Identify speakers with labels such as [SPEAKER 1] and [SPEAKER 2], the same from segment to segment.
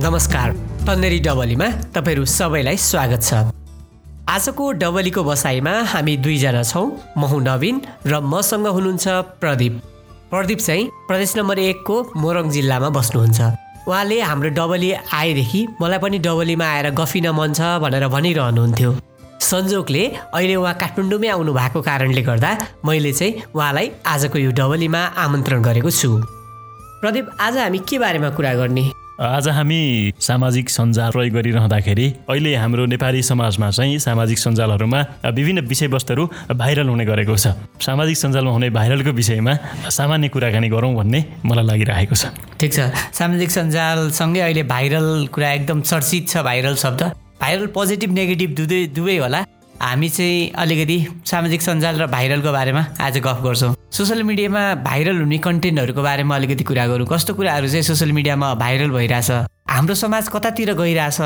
[SPEAKER 1] नमस्कार तन्नेरी डबलीमा तपाईँहरू सबैलाई स्वागत छ। आजको डबलीको बसाइमा हामी दुईजना छौँ म हुँ नवीन र मसँग हुनुहुन्छ प्रदीप। प्रदीप चाहिँ प्रदेश नम्बर एकको मोरङ जिल्लामा बस्नुहुन्छ। उहाँले हाम्रो डबली आएदेखि मलाई पनि डबलीमा आएर गफिन मन छ भनेर भनिरहनुहुन्थ्यो। संजोगले अहिले उहाँ काठमाडौँमै आउनु भएको कारणले गर्दा मैले चाहिँ उहाँलाई आजको यो डबलीमा आमन्त्रण गरेको छु। प्रदीप आज हामी के बारेमा कुरा गर्ने?
[SPEAKER 2] आज हामी सामाजिक सञ्जाल प्रयोग गरिरहँदाखेरि अहिले हाम्रो नेपाली समाजमा चाहिँ सामाजिक सञ्जालहरूमा विभिन्न विषयवस्तुहरू भाइरल हुने गरेको छ। सामाजिक सञ्जालमा हुने भाइरलको विषयमा सामान्य कुराकानी गरौँ भन्ने मलाई लागिरहेको छ।
[SPEAKER 1] ठिक छ। सामाजिक सञ्जालसँगै अहिले भाइरल कुरा एकदम चर्चित छ भाइरल शब्द। भाइरल पोजिटिभ नेगेटिभ दुवै दुवै होला। हामी चाहिँ अलिकति सामाजिक सञ्जाल र भाइरलको बारेमा आज गफ गर्छौँ। सोसियल मिडियामा भाइरल हुने कन्टेन्टहरूको बारेमा अलिकति कुरा गरौँ। कस्तो कुराहरू चाहिँ सोसियल मिडियामा भाइरल भइरहेछ? हाम्रो समाज कतातिर गइरहेछ?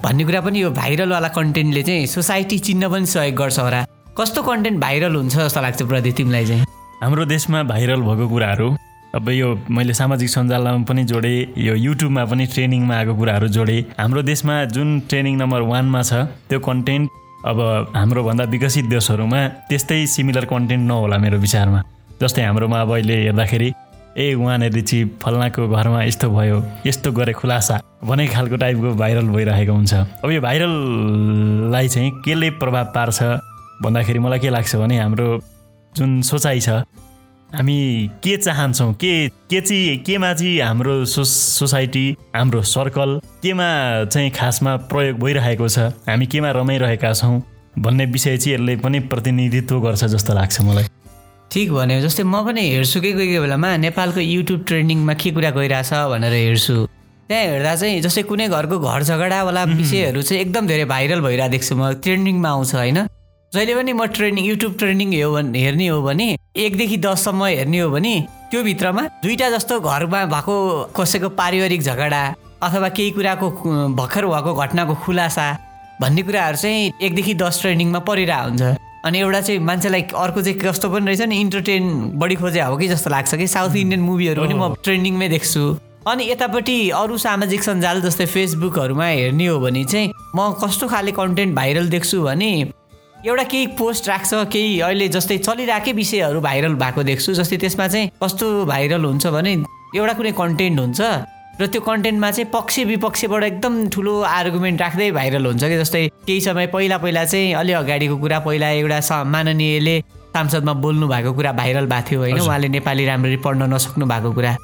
[SPEAKER 1] भन्ने कुरा पनि यो भाइरलवाला कन्टेन्टले चाहिँ सोसाइटी चिन्न पनि सहयोग गर्छ होला। कस्तो कन्टेन्ट भाइरल हुन्छ जस्तो लाग्छ प्रदीप तिमीलाई चाहिँ?
[SPEAKER 2] हाम्रो देशमा भाइरल भएको कुराहरू अब यो मैले सामाजिक सञ्जालमा पनि जोडेँ यो युट्युबमा पनि ट्रेनिङमा आएको कुराहरू जोडेँ। हाम्रो देशमा जुन ट्रेनिङ नम्बर वानमा छ त्यो कन्टेन्ट अब हाम्रोभन्दा विकसित देशहरूमा त्यस्तै सिमिलर कन्टेन्ट नहोला मेरो विचारमा। जस्तै हाम्रोमा अब अहिले हेर्दाखेरि ए उहाँनिर चाहिँ फल्नाको घरमा यस्तो भयो यस्तो गरे खुलासा भने खालको टाइपको भाइरल भइरहेको हुन्छ। अब यो भाइरललाई चाहिँ केले प्रभाव पार्छ भन्दाखेरि मलाई के लाग्छ भने हाम्रो जुन सोचाइ छ हामी के चाहन्छौँ? के के चाहिँ केमा चाहिँ हाम्रो सो सोसाइटी हाम्रो सर्कल केमा चाहिँ खासमा प्रयोग भइरहेको छ? हामी केमा रमाइरहेका छौँ भन्ने विषय चाहिँ यसले पनि प्रतिनिधित्व गर्छ जस्तो लाग्छ मलाई।
[SPEAKER 1] ठिक भन्यो। जस्तै म पनि हेर्छु कि कोही कोही बेलामा नेपालको युट्युब ट्रेन्डिङमा के कुरा गइरहेछ भनेर हेर्छु। त्यहाँ हेर्दा चाहिँ जस्तै कुनै घरको घर झगडावाला विषयहरू चाहिँ एकदम धेरै भाइरल भइरहेको देख्छु म। ट्रेन्डिङमा आउँछ होइन? जहिले पनि म ट्रेनिङ युट्युब ट्रेनिङ हो भने हेर्ने हो भने एकदेखि दससम्म हेर्ने हो भने त्यो भित्रमा दुईवटा जस्तो घरमा भएको कसैको पारिवारिक झगडा अथवा केही कुराको भर्खर भएको घटनाको खुलासा भन्ने कुराहरू चाहिँ एकदेखि दस ट्रेनिङमा परिरहेको हुन्छ। अनि एउटा चाहिँ मान्छेलाई अर्को चाहिँ कस्तो पनि रहेछ नि इन्टरटेन बढी खोजे हो कि जस्तो लाग्छ कि? साउथ इन्डियन मुभीहरू पनि म ट्रेन्डिङमै देख्छु। अनि यतापट्टि अरू सामाजिक सञ्जाल जस्तै फेसबुकहरूमा हेर्ने हो भने चाहिँ म कस्तो खाले कन्टेन्ट भाइरल देख्छु भने एउटा केही पोस्ट राख्छ केही अहिले जस्तै चलिरहेकै विषयहरू भाइरल भएको देख्छु जस्तै त्यसमा चाहिँ कस्तो भाइरल हुन्छ भने एउटा कुनै कन्टेन्ट हुन्छ र त्यो कन्टेन्टमा चाहिँ पक्ष विपक्षबाट एकदम ठुलो आर्गुमेन्ट राख्दै भाइरल हुन्छ कि जस्तै केही समय पहिला पहिला चाहिँ अलि अगाडिको कुरा पहिला एउटा माननीयले सांसदमा बोल्नु भएको कुरा भाइरल भएको थियो होइन? उहाँले नेपाली राम्ररी पढ्न नसक्नु भएको कुरा।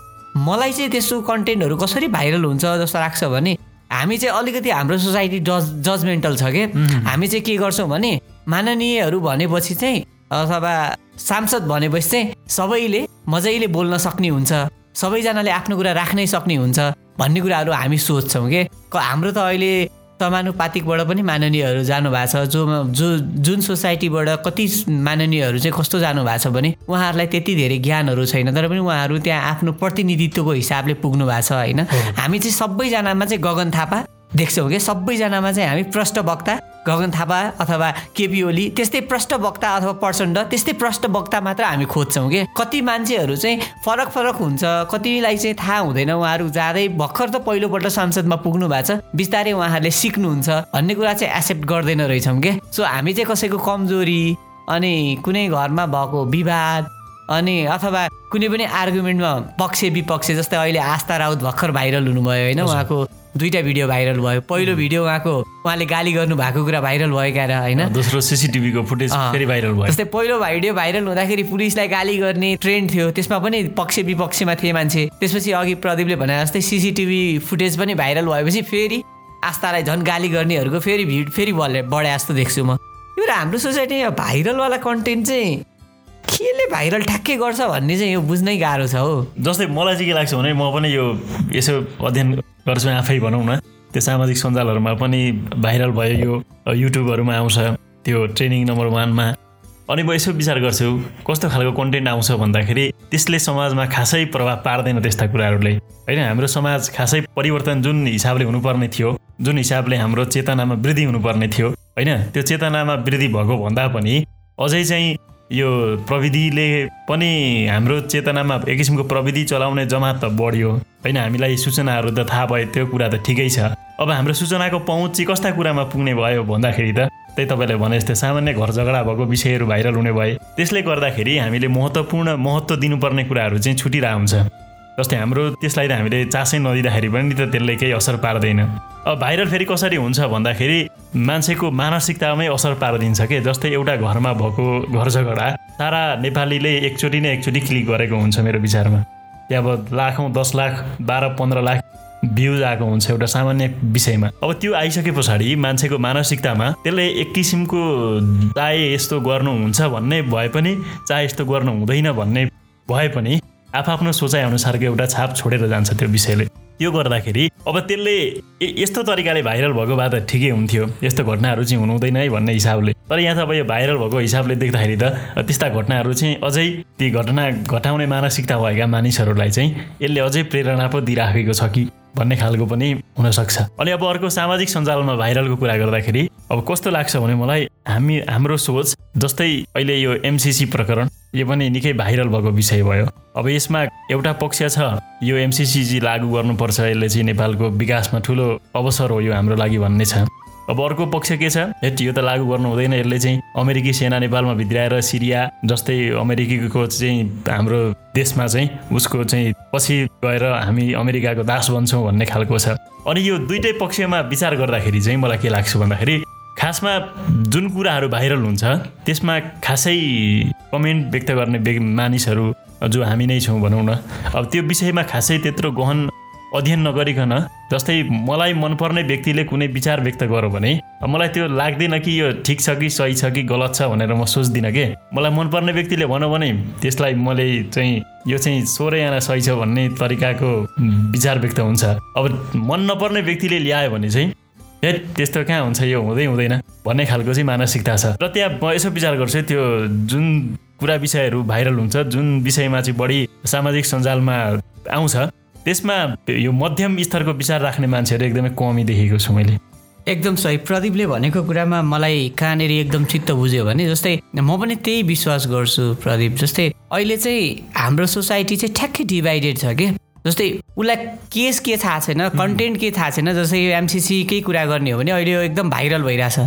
[SPEAKER 1] मलाई चाहिँ त्यस्तो कन्टेन्टहरू कसरी भाइरल हुन्छ जस्तो लाग्छ भने हामी चाहिँ अलिकति हाम्रो सोसाइटी जज जजमेन्टल छ कि? हामी चाहिँ के गर्छौँ भने माननीयहरू भनेपछि चाहिँ अथवा सांसद भनेपछि चाहिँ सबैले मजैले बोल्न सक्ने हुन्छ। सबैजनाले आफ्नो कुरा राख्नै सक्ने हुन्छ भन्ने कुराहरू हामी सोध्छौँ कि? हाम्रो त अहिले समानुपातिकबाट पनि माननीयहरू जानु भएको छ। जो जो जुन सोसाइटीबाट कति माननीयहरू चाहिँ कस्तो जानु भएको छ भने उहाँहरूलाई त्यति धेरै ज्ञानहरू छैन। तर पनि उहाँहरू त्यहाँ आफ्नो प्रतिनिधित्वको हिसाबले पुग्नु भएको छ होइन? हामी चाहिँ सबैजनामा चाहिँ गगन थापा देख्छौँ कि? सबैजनामा चाहिँ हामी प्रष्ट वक्ता गगन थापा अथवा केपी ओली त्यस्तै प्रष्ट वक्ता अथवा प्रचण्ड त्यस्तै प्रष्ट वक्ता मात्र हामी खोज्छौँ कि? कति मान्छेहरू चाहिँ फरक फरक हुन्छ कतिलाई चाहिँ थाहा हुँदैन उहाँहरू जाँदै भर्खर त पहिलोपल्ट संसदमा पुग्नु भएको छ बिस्तारै उहाँहरूले सिक्नुहुन्छ भन्ने कुरा चाहिँ एक्सेप्ट गर्दैन रहेछौँ कि? सो हामी चाहिँ कसैको कमजोरी अनि कुनै घरमा भएको विवाद अनि अथवा कुनै पनि आर्गुमेन्टमा पक्ष विपक्ष जस्तै अहिले आस्था राउत भर्खर भाइरल हुनुभयो होइन उहाँको दुईवटा भिडियो भाइरल भयो। पहिलो भिडियो उहाँको उहाँले गाली गर्नु भएको कुरा भाइरल भयो क्या होइन।
[SPEAKER 2] दोस्रो सिसिटिभीको फुटेज फेरि भाइरल भयो।
[SPEAKER 1] जस्तै पहिलो भिडियो भाइरल हुँदाखेरि पुलिसलाई गाली गर्ने ट्रेन्ड थियो। त्यसमा पनि पक्ष विपक्षमा थिए मान्छे। त्यसपछि अघि प्रदीपले भने जस्तै सिसिटिभी फुटेज पनि भाइरल भएपछि फेरि आस्थालाई झन् गाली गर्नेहरूको फेरि भिड फेरि बढे बढे जस्तो देख्छु म। यो हाम्रो सोसाइटीमा भाइरलवाला कन्टेन्ट चाहिँ केले भाइरल ठ्याक्कै गर्छ भन्ने चाहिँ यो बुझ्नै गाह्रो छ हो।
[SPEAKER 2] जस्तै मलाई चाहिँ के लाग्छ भने म पनि यो यसो अध्ययन गर्छु आफै भनौँ न। त्यो सामाजिक सञ्जालहरूमा पनि भाइरल भयो यो युट्युबहरूमा आउँछ त्यो ट्रेनिङ नम्बर वानमा। अनि म यसो विचार गर्छु कस्तो खालको कन्टेन्ट आउँछ भन्दाखेरि त्यसले समाजमा खासै प्रभाव पार्दैन त्यस्ता कुराहरूले। होइन हाम्रो समाज खासै परिवर्तन जुन हिसाबले हुनुपर्ने थियो जुन हिसाबले हाम्रो चेतनामा वृद्धि हुनुपर्ने थियो होइन त्यो चेतनामा वृद्धि भएको भन्दा पनि अझै चाहिँ यो प्रविधिले पनि हाम्रो चेतनामा एक किसिमको प्रविधि चलाउने जमात त बढ्यो। होइन हामीलाई सूचनाहरू त थाहा भयो त्यो कुरा त ठिकै छ। अब हाम्रो सूचनाको पहुँच चाहिँ कस्ता कुरामा पुग्ने भयो भन्दाखेरि त त्यही तपाईँले भने जस्तै सामान्य घर झगडा भएको विषयहरू भाइरल हुने भए त्यसले गर्दाखेरि हामीले महत्त्वपूर्ण महत्त्व दिनुपर्ने कुराहरू चाहिँ छुटिरहेको हुन्छ। जस्तै हाम्रो त्यसलाई त हामीले चासै नदिँदाखेरि पनि त त्यसले केही असर पार्दैन। अब भाइरल फेरि कसरी हुन्छ भन्दाखेरि मान्छेको मानसिकतामै असर पारिदिन्छ के? जस्तै एउटा घरमा भएको घर झगडा सारा नेपालीले एकचोटि नै एकचोटि क्लिक गरेको हुन्छ मेरो विचारमा। त्यहाँ अब लाखौँ दस लाख बाह्र पन्ध्र लाख भ्युज आएको हुन्छ एउटा सामान्य विषयमा। अब त्यो आइसके पछाडि मान्छेको मानसिकतामा त्यसले एक किसिमको चाहे यस्तो गर्नुहुन्छ भन्ने भए पनि चाहे यस्तो गर्नु हुँदैन भन्ने भए पनि आफ्नो सोचाइ अनुसारको एउटा छाप छोडेर जान्छ त्यो विषयले त्यो गर्दाखेरि अब त्यसले यस्तो तरिकाले भाइरल भएको भए त ठिकै हुन्थ्यो यस्तो घटनाहरू चाहिँ हुनु हुँदैन है भन्ने हिसाबले तर यहाँ त अब यो भाइरल भएको हिसाबले देख्दाखेरि त त्यस्ता घटनाहरू चाहिँ अझै ती घटना घटाउने मानसिकता भएका मानिसहरूलाई चाहिँ। यसले अझै प्रेरणा पो दिइराखेको छ कि। भन्ने खालको पनि हुनसक्छ। अनि अब अर्को सामाजिक सञ्जालमा भाइरलको कुरा गर्दाखेरि अब कस्तो लाग्छ भने मलाई हामी हाम्रो सोच जस्तै अहिले यो एमसिसी प्रकरण यो पनि निकै भाइरल भएको विषय भयो। अब यसमा एउटा पक्ष छ यो एमसिसी लागू गर्नुपर्छ यसले चाहिँ नेपालको विकासमा ठुलो अवसर हो यो हाम्रो लागि भन्ने छ। अब अर्को पक्ष के छ? हेट यो त लागू गर्नु हुँदैन। यसले चाहिँ अमेरिकी सेना नेपालमा भित्राएर सिरिया जस्तै अमेरिकीको चाहिँ हाम्रो देशमा चाहिँ उसको चाहिँ पछि गएर हामी अमेरिकाको दास बन्छौँ भन्ने खालको छ। अनि यो दुइटै पक्षमा विचार गर्दाखेरि चाहिँ मलाई के लाग्छ भन्दाखेरि खासमा जुन कुराहरू भाइरल हुन्छ त्यसमा खासै कमेन्ट व्यक्त गर्ने मानिसहरू जो हामी नै छौँ भनौँ न। अब त्यो विषयमा खासै त्यत्रो गहन अध्ययन नगरिकन जस्तै मलाई मनपर्ने व्यक्तिले कुनै विचार व्यक्त गऱ्यो भने मलाई त्यो लाग्दैन कि यो ठिक छ कि सही छ कि गलत छ भनेर म सोच्दिनँ के। मलाई मनपर्ने व्यक्तिले भनौँ भने त्यसलाई मैले चाहिँ यो चाहिँ सोह्रै आना सही छ भन्ने तरिकाको विचार व्यक्त हुन्छ। अब मन नपर्ने व्यक्तिले ल्यायो भने चाहिँ हे त्यस्तो कहाँ हुन्छ यो? हुँदै हुँदैन। भन्ने खालको चाहिँ मानसिकता छ। र त्यहाँ म यसो विचार गर्छु त्यो जुन कुरा विषयहरू भाइरल हुन्छ जुन विषयमा चाहिँ बढी सामाजिक सञ्जालमा आउँछ त्यसमा यो मध्यम स्तरको विचार राख्ने मान्छेहरू एकदमै कमी देखेको छु मैले।
[SPEAKER 1] एकदम सही। प्रदीपले भनेको कुरामा मलाई कहाँनिर एकदम चित्त बुझ्यो भने जस्तै म पनि त्यही विश्वास गर्छु प्रदीप। जस्तै अहिले चाहिँ हाम्रो सोसाइटी चाहिँ ठ्याक्कै डिभाइडेड छ कि? जस्तै उसलाई केस के थाहा छैन कन्टेन्ट के थाहा छैन जस्तै यो एमसिसीकै कुरा गर्ने हो भने अहिले यो एकदम भाइरल भइरहेछ।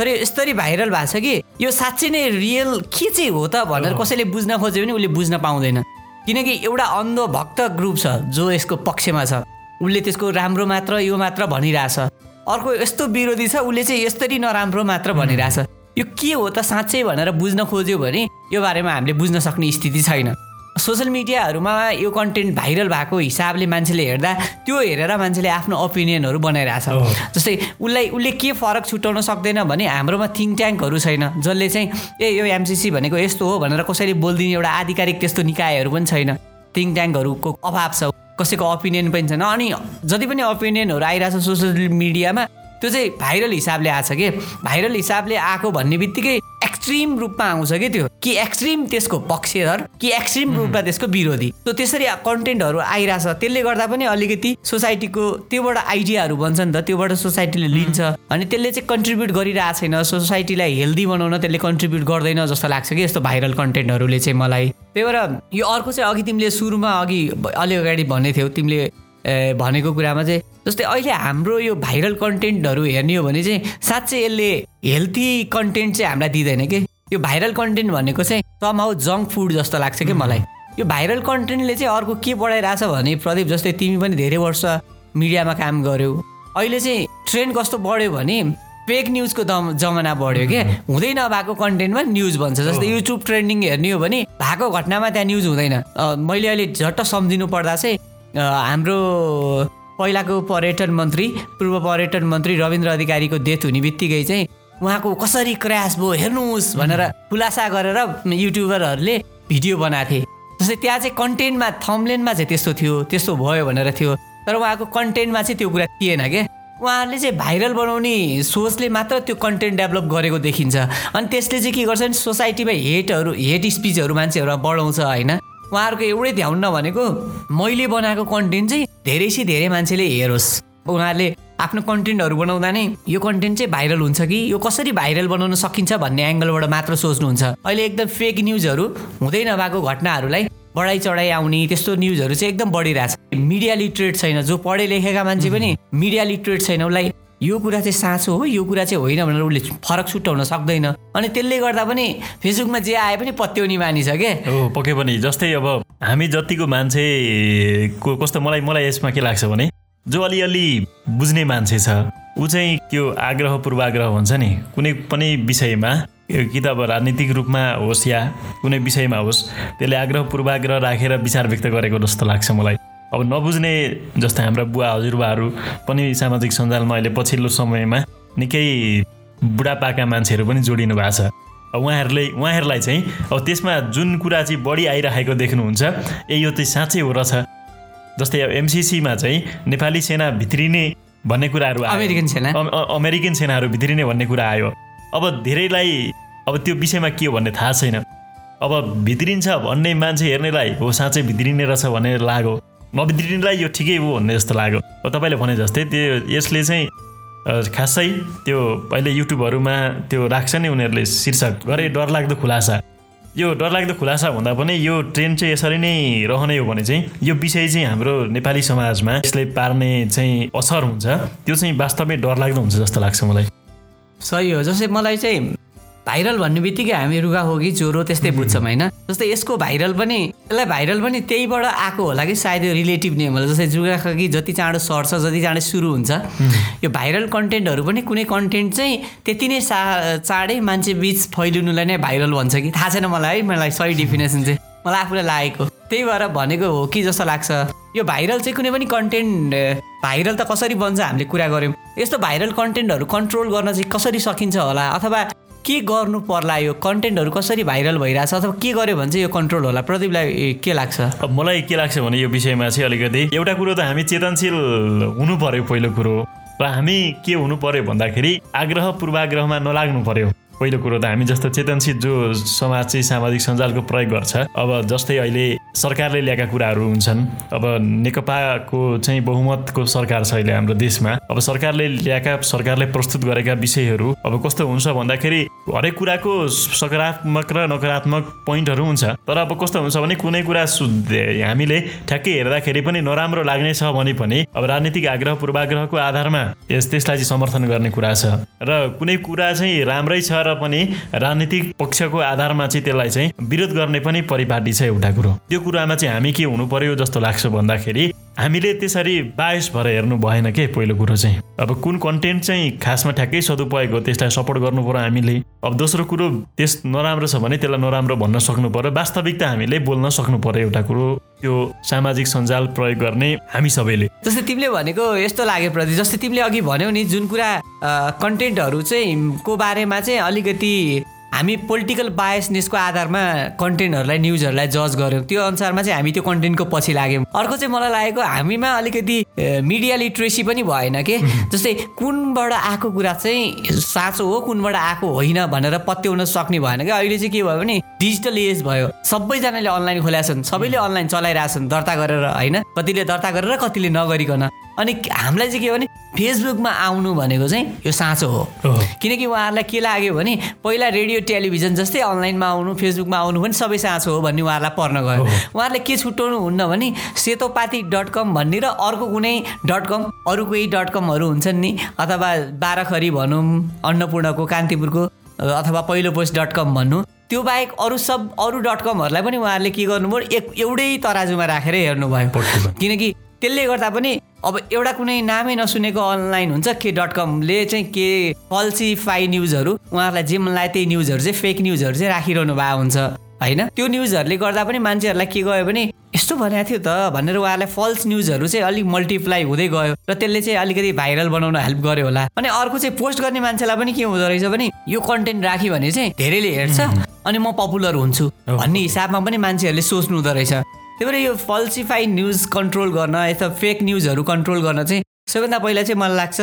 [SPEAKER 1] तर यो यस्तरी भाइरल भएको छ कि यो साँच्चै नै रियल के चाहिँ हो त भनेर कसैले बुझ्न खोज्यो भने उसले बुझ्न पाउँदैन। किनकि एउटा अन्धभक्त ग्रुप छ जो यसको पक्षमा छ। उसले त्यसको राम्रो मात्र यो मात्र भनिरहेछ। अर्को यस्तो विरोधी छ उसले चाहिँ यस्तरी नराम्रो मात्र भनिरहेछ। यो के हो त साँच्चै भनेर बुझ्न खोज्यो भने यो बारेमा हामीले बुझ्न सक्ने स्थिति छैन। सोसियल मिडियाहरूमा यो कन्टेन्ट भाइरल भएको हिसाबले मान्छेले हेर्दा त्यो हेरेर मान्छेले आफ्नो ओपिनियनहरू बनाइरहेछ। जस्तै उसलाई उसले के फरक छुट्याउन सक्दैन भने हाम्रोमा थिङ्क ट्याङ्कहरू छैन जसले चाहिँ ए यो एमसिसी भनेको यस्तो हो भनेर कसैले बोलिदिने एउटा आधिकारिक त्यस्तो निकायहरू पनि छैन। थिङ्क ट्याङ्कहरूको अभाव छ कसैको ओपिनियन पनि छैन। अनि जति पनि ओपिनियनहरू आइरहेछ सोसियल मिडियामा त्यो चाहिँ भाइरल हिसाबले आएको छ कि? भाइरल हिसाबले आएको भन्ने बित्तिकै एक्सट्रिम रूपमा आउँछ कि त्यो? कि एक्सट्रिम त्यसको पक्षधर कि एक्सट्रिम रूपमा त्यसको विरोधी। सो त्यसरी कन्टेन्टहरू आइरहेछ। त्यसले गर्दा पनि अलिकति सोसाइटीको त्योबाट आइडियाहरू बन्छ नि त। त्योबाट सोसाइटीले लिन्छ। अनि त्यसले चाहिँ कन्ट्रिब्युट गरिरहेको छैन। सोसाइटीलाई हेल्दी बनाउन त्यसले कन्ट्रिब्युट गर्दैन जस्तो लाग्छ कि यस्तो भाइरल कन्टेन्टहरूले चाहिँ मलाई। त्यही भएर यो अर्को चाहिँ अघि तिमीले सुरुमा अघि अलि अगाडि भन्ने थियौ। तिमीले भनेको कुरामा चाहिँ जस्तै अहिले हाम्रो यो भाइरल कन्टेन्टहरू हेर्ने हो भने चाहिँ साँच्चै यसले हेल्थी कन्टेन्ट चाहिँ हामीलाई दिँदैन कि? यो भाइरल कन्टेन्ट भनेको चाहिँ हाउ जङ्क फुड जस्तो लाग्छ कि मलाई? यो भाइरल कन्टेन्टले चाहिँ अर्को के बढाइरहेछ भने प्रदीप जस्तै तिमी पनि धेरै वर्ष मिडियामा काम गर्यौ अहिले चाहिँ ट्रेन्ड कस्तो बढ्यो भने फेक न्युजको दम जमाना बढ्यो क्या हुँदै नभएको कन्टेन्टमा न्युज भन्छ जस्तै युट्युब ट्रेन्डिङ हेर्ने हो भने भएको घटनामा त्यहाँ न्युज हुँदैन। मैले अहिले झट्ट सम्झिनु पर्दा चाहिँ हाम्रो पहिलाको पर्यटन मन्त्री पूर्व पर्यटन मन्त्री रविन्द्र अधिकारीको डेथ हुने बित्तिकै चाहिँ उहाँको कसरी क्रास भयो हेर्नुहोस् भनेर खुलासा गरेर युट्युबरहरूले भिडियो बनाएको थिए। जस्तै त्यहाँ चाहिँ कन्टेन्टमा थम्लेनमा चाहिँ त्यस्तो थियो त्यस्तो भयो भनेर थियो। तर उहाँको कन्टेन्टमा चाहिँ त्यो कुरा थिएन क्या उहाँहरूले चाहिँ भाइरल बनाउने सोचले मात्र त्यो कन्टेन्ट डेभलप गरेको देखिन्छ। अनि त्यसले चाहिँ के गर्छ भने सोसाइटीमा हेटहरू हेट स्पिचहरू मान्छेहरूमा बढाउँछ होइन। उहाँहरूको एउटै ध्यान नभनेको मैले बनाएको कन्टेन्ट चाहिँ धेरै धेरै मान्छेले हेरोस्। उनीहरूले आफ्नो कन्टेन्टहरू बनाउँदा नै यो कन्टेन्ट चाहिँ भाइरल हुन्छ कि? यो कसरी भाइरल बनाउन सकिन्छ भन्ने एङ्गलबाट मात्र सोच्नुहुन्छ। अहिले एकदम फेक न्युजहरू हुँदै नभएको घटनाहरूलाई बढाइ चढाइ आउने त्यस्तो न्युजहरू चाहिँ एकदम बढिरहेछ। मिडिया लिटरेट छैन। जो पढे लेखेका मान्छे पनि मिडिया लिटरेट छैन। उसलाई यो कुरा चाहिँ साँचो हो यो कुरा चाहिँ होइन भनेर उसले फरक छुट्याउन सक्दैन। अनि त्यसले गर्दा पनि फेसबुकमा जे आए पनि पत्याउने मानिस के?
[SPEAKER 2] हो पक्कै पनि। जस्तै अब हामी जतिको मान्छेको कस्तो मलाई मलाई यसमा के लाग्छ भने जो अलिअलि बुझ्ने मान्छे छ ऊ चाहिँ त्यो आग्रह पूर्वाग्रह भन्छ नि। कुनै पनि विषयमा कि त अब राजनीतिक रूपमा होस् या कुनै विषयमा होस् त्यसले आग्रह पूर्वाग्रह राखेर विचार व्यक्त गरेको जस्तो लाग्छ मलाई। अब नबुझ्ने जस्तै हाम्रा बुवा हजुरबाहरू पनि सामाजिक सञ्जालमा अहिले पछिल्लो समयमा निकै बुढापाका मान्छेहरू पनि जोडिनु भएको छ। उहाँहरूले उहाँहरूलाई चाहिँ अब त्यसमा जुन कुरा चाहिँ बढी आइरहेको देख्नुहुन्छ ए यो चाहिँ साँच्चै हो रहेछ जस्तै अब एमसिसीमा चाहिँ नेपाली सेना भित्रिने भन्ने कुराहरू
[SPEAKER 1] अमेरिकन सेना?
[SPEAKER 2] अमेरिकन सेनाहरू भित्रिने भन्ने कुरा आयो। अब धेरैलाई अब त्यो विषयमा के हो भन्ने थाहा छैन। अब भित्रिन्छ भन्ने मान्छे हेर्नेलाई हो साँच्चै भित्रिने रहेछ भनेर लाग्यो। नबिग्रिनेलाई यो ठिकै हो भन्ने जस्तो लाग्यो। तपाईँले भने जस्तै त्यो यसले चाहिँ खासै त्यो अहिले युट्युबहरूमा त्यो राख्छ नि उनीहरूले शीर्षक गरे डरलाग्दो खुलासा। यो डरलाग्दो खुलासा भन्दा पनि यो ट्रेन्ड चाहिँ यसरी नै रहने हो भने चाहिँ यो विषय चाहिँ हाम्रो नेपाली समाजमा यसले पार्ने चाहिँ असर हुन्छ। त्यो चाहिँ वास्तवमै डरलाग्दो हुन्छ जस्तो लाग्छ मलाई।
[SPEAKER 1] सही हो। जस्तै मलाई चाहिँ भाइरल भन्ने बित्तिकै हामी रुगा हो कि ज्वरो त्यस्तै बुझ्छौँ होइन? जस्तै यसको भाइरल पनि यसलाई भाइरल पनि त्यहीबाट आएको होला कि सायद यो रिलेटिभ नेम होला जस्तै जुगा कि जति चाँडो सर्छ जति चाँडो सुरु हुन्छ। यो भाइरल कन्टेन्टहरू पनि कुनै कन्टेन्ट चाहिँ त्यति नै सा चाँडै मान्छे बिच फैलिनुलाई नै भाइरल भन्छ कि। थाहा छैन मलाई है मलाई सही डिफिनेसन चाहिँ। मलाई आफूलाई लागेको। त्यही भएर भनेको हो कि जस्तो लाग्छ। यो भाइरल चाहिँ कुनै पनि कन्टेन्ट भाइरल त कसरी बन्छ हामीले कुरा गऱ्यौँ। यस्तो भाइरल कन्टेन्टहरू कन्ट्रोल गर्न चाहिँ कसरी सकिन्छ होला? अथवा के गर्नु पर्ला यो कन्टेन्टहरू कसरी भाइरल भइरहेछ अथवा के गर्यो भने चाहिँ यो कन्ट्रोल होला? प्रदीपलाई के लाग्छ?
[SPEAKER 2] मलाई के लाग्छ भने यो विषयमा चाहिँ अलिकति एउटा कुरो त हामी चेतनशील हुनु पर्यो पहिलो कुरो। र हामी के हुनु पर्यो भन्दाखेरि आग्रह पूर्वाग्रहमा नलाग्नु पर्यो। पहिलो कुरो त हामी जस्तो चेतनशील जो समाज चाहिँ सामाजिक सञ्जालको प्रयोग गर्छ। अब जस्तै अहिले सरकारले ल्याएका कुराहरू हुन्छन्। अब नेकपाको चाहिँ बहुमतको सरकार छ अहिले हाम्रो देशमा। अब सरकारले ल्याएका सरकारले प्रस्तुत गरेका विषयहरू अब कस्तो हुन्छ भन्दाखेरि हरेक कुराको सकारात्मक र नकारात्मक पोइन्टहरू हुन्छ। तर अब कस्तो हुन्छ भने कुनै कुरा हामीले ठ्याक्कै हेर्दाखेरि पनि नराम्रो लाग्ने छ भने पनि अब राजनीतिक आग्रह पूर्वाग्रहको आधारमा यस त्यसलाई चाहिँ समर्थन गर्ने कुरा छ। र कुनै कुरा चाहिँ राम्रै छ र पनि राजनीतिक पक्षको आधारमा चाहिँ त्यसलाई चाहिँ विरोध गर्ने पनि परिपाटी छ एउटा कुरो। त्यो कुरामा चाहिँ हामी के हुनु पर्यो जस्तो लाग्छ भन्दाखेरि हामीले त्यसरी बायस भएर हेर्नु भएन के पहिलो कुरो चाहिँ। अब कुन कन्टेन्ट चाहिँ खासमा ठ्याक्कै सदुपयोग हो त्यसलाई सपोर्ट गर्नु पर्यो हामीले। अब दोस्रो कुरो त्यस नराम्रो छ भने त्यसलाई नराम्रो भन्न सक्नु पर्यो। वास्तविकता हामीले बोल्न सक्नु पर्यो एउटा कुरो। त्यो सामाजिक सञ्जाल प्रयोग गर्ने हामी सबैले।
[SPEAKER 1] जस्तै तिमीले भनेको यस्तो लाग्यो प्रति जस्तै तिमीले अघि भन्यौ नि जुन कुरा कन्टेन्टहरू चाहिँ को बारेमा चाहिँ अलिकति हामी पोलिटिकल बायसनेसको आधारमा कन्टेन्टहरूलाई न्युजहरूलाई जज गऱ्यौँ। त्यो अनुसारमा चाहिँ हामी त्यो कन्टेन्टको पछि लाग्यौँ। अर्को चाहिँ मलाई लागेको हामीमा अलिकति मिडिया लिट्रेसी पनि भएन कि? जस्तै कुनबाट आएको कुरा चाहिँ साँचो हो कुनबाट आएको होइन भनेर पत्याउन सक्ने भएन क्या अहिले चाहिँ के भयो भने डिजिटल एज भयो। सबैजनाले अनलाइन खोलेका छन्। सबैले अनलाइन चलाइरहेछन् दर्ता गरेर होइन? कतिले दर्ता गरेर कतिले नगरिकन। अनि हामीलाई चाहिँ के हो भने फेसबुकमा आउनु भनेको चाहिँ यो साँचो हो। किनकि उहाँहरूलाई के लाग्यो भने पहिला रेडियो टेलिभिजन जस्तै अनलाइनमा आउनु फेसबुकमा आउनु पनि सबै साँचो हो भन्ने उहाँहरूलाई पर्न गयो। उहाँहरूले के छुट्याउनु हुन्न भने सेतोपाती डट कम भन्ने र अर्को कुनै डट कम अरू कोही डट कमहरू हुन्छन् नि अथवा बाह्रखरी भनौँ अन्नपूर्णको कान्तिपुरको अथवा पहिलो पोस्ट डट कम भन्नु। त्यो बाहेक अरू सब अरू डट कमहरूलाई पनि उहाँहरूले के गर्नुभयो एक एउटै तराजुमा राखेर हेर्नुभयो। किनकि त्यसले गर्दा पनि अब एउटा कुनै नामै नसुनेको अनलाइन हुन्छ के डट कमले चाहिँ के फल्सिफाई न्युजहरू उहाँहरूलाई जे मन लाग्यो त्यही न्युजहरू चाहिँ फेक न्युजहरू चाहिँ राखिरहनु भएको हुन्छ होइन? त्यो न्युजहरूले गर्दा पनि मान्छेहरूलाई के गयो भने यस्तो भनेको थियो त भनेर उहाँलाई फल्स न्युजहरू चाहिँ अलिक मल्टिप्लाई हुँदै गयो र त्यसले चाहिँ अलिकति भाइरल बनाउन हेल्प गर्यो होला। अनि अर्को चाहिँ पोस्ट गर्ने मान्छेलाई पनि के हुँदो रहेछ भने यो कन्टेन्ट राख्यो भने चाहिँ धेरैले हेर्छ अनि म पपुलर हुन्छु भन्ने हिसाबमा पनि मान्छेहरूले सोच्नु हुँदो रहेछ। त्यही भएर यो फल्सिफाई न्युज कन्ट्रोल गर्न यता फेक न्युजहरू कन्ट्रोल गर्न चाहिँ सबैभन्दा पहिला चाहिँ मलाई लाग्छ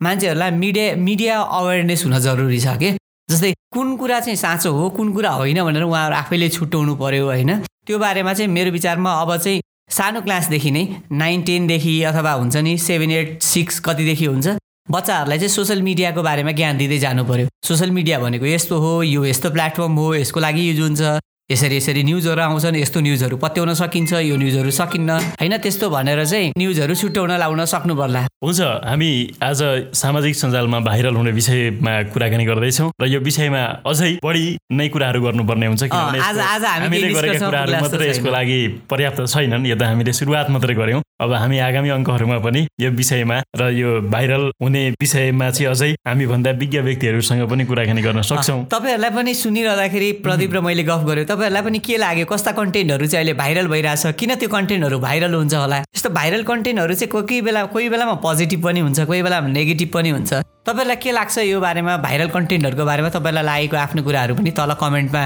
[SPEAKER 1] मान्छेहरूलाई मिडिया मिडिया अवेरनेस हुन जरुरी छ कि? जस्तै कुन कुरा चाहिँ साँचो हो कुन कुरा होइन भनेर उहाँहरू आफैले छुट्याउनु पर्यो होइन। त्यो बारेमा चाहिँ मेरो विचारमा अब चाहिँ सानो क्लासदेखि नै नाइन टेनदेखि अथवा हुन्छ नि सेभेन एट सिक्स कतिदेखि हुन्छ बच्चाहरूलाई चाहिँ सोसियल मिडियाको बारेमा ज्ञान दिँदै जानु पर्यो। सोसियल मिडिया भनेको यस्तो हो यो यस्तो प्लेटफर्म हो यसको लागि युज हुन्छ। यसरी यसरी न्युजहरू आउँछन् यस्तो न्युजहरू पत्याउन सकिन्छ यो न्युजहरू सकिन्न। होइन त्यस्तो भनेर चाहिँ न्युजहरू छुट्याउन लाउन सक्नु पर्ला
[SPEAKER 2] हुन्छ हामी आज सामाजिक सञ्जालमा भाइरल हुने विषयमा कुराकानी गर्दैछौँ र यो विषयमा अझै बढी नै कुराहरू गर्नुपर्ने हुन्छ
[SPEAKER 1] हामी
[SPEAKER 2] हामीले गरेका कुराहरू मात्रै यसको। लागि पर्याप्त छैनन् यो त हामीले सुरुवात मात्रै गऱ्यौँ। अब हामी आगामी अङ्कहरूमा पनि यो विषयमा र यो भाइरल हुने विषयमा चाहिँ अझै हामीभन्दा विज्ञ व्यक्तिहरूसँग पनि कुराकानी गर्न सक्छौँ।
[SPEAKER 1] तपाईँहरूलाई पनि सुनिरहँदाखेरि प्रदीप र मैले गफ गरेँ तपाईँहरूलाई पनि के लाग्यो? कस्ता कन्टेन्टहरू चाहिँ अहिले भाइरल भइरहेछ? किन त्यो कन्टेन्टहरू भाइरल हुन्छ होला? यस्तो भाइरल कन्टेन्टहरू चाहिँ कोही कोही बेला कोही बेलामा पोजिटिभ पनि हुन्छ कोही बेलामा नेगेटिभ पनि हुन्छ। तपाईँहरूलाई के लाग्छ यो बारेमा भाइरल कन्टेन्टहरूको बारेमा? तपाईँलाई लागेको आफ्नो कुराहरू पनि तल कमेन्टमा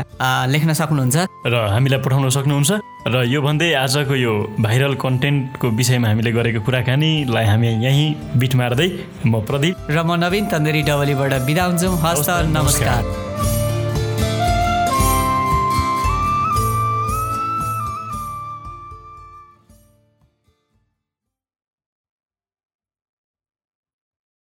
[SPEAKER 1] लेख्न सक्नुहुन्छ।
[SPEAKER 2] र हामीलाई पठाउन सक्नुहुन्छ। र यो भन्दै आजको यो भाइरल कन्टेन्टको विषयमा हामीले गरेको कुराकानीलाई हामी यहीँ बिट मार्दै म प्रदीप।
[SPEAKER 1] र म नवीन तन्दरी डबलीबाट बिदा हुन्छौँ। हस्त। नमस्कार।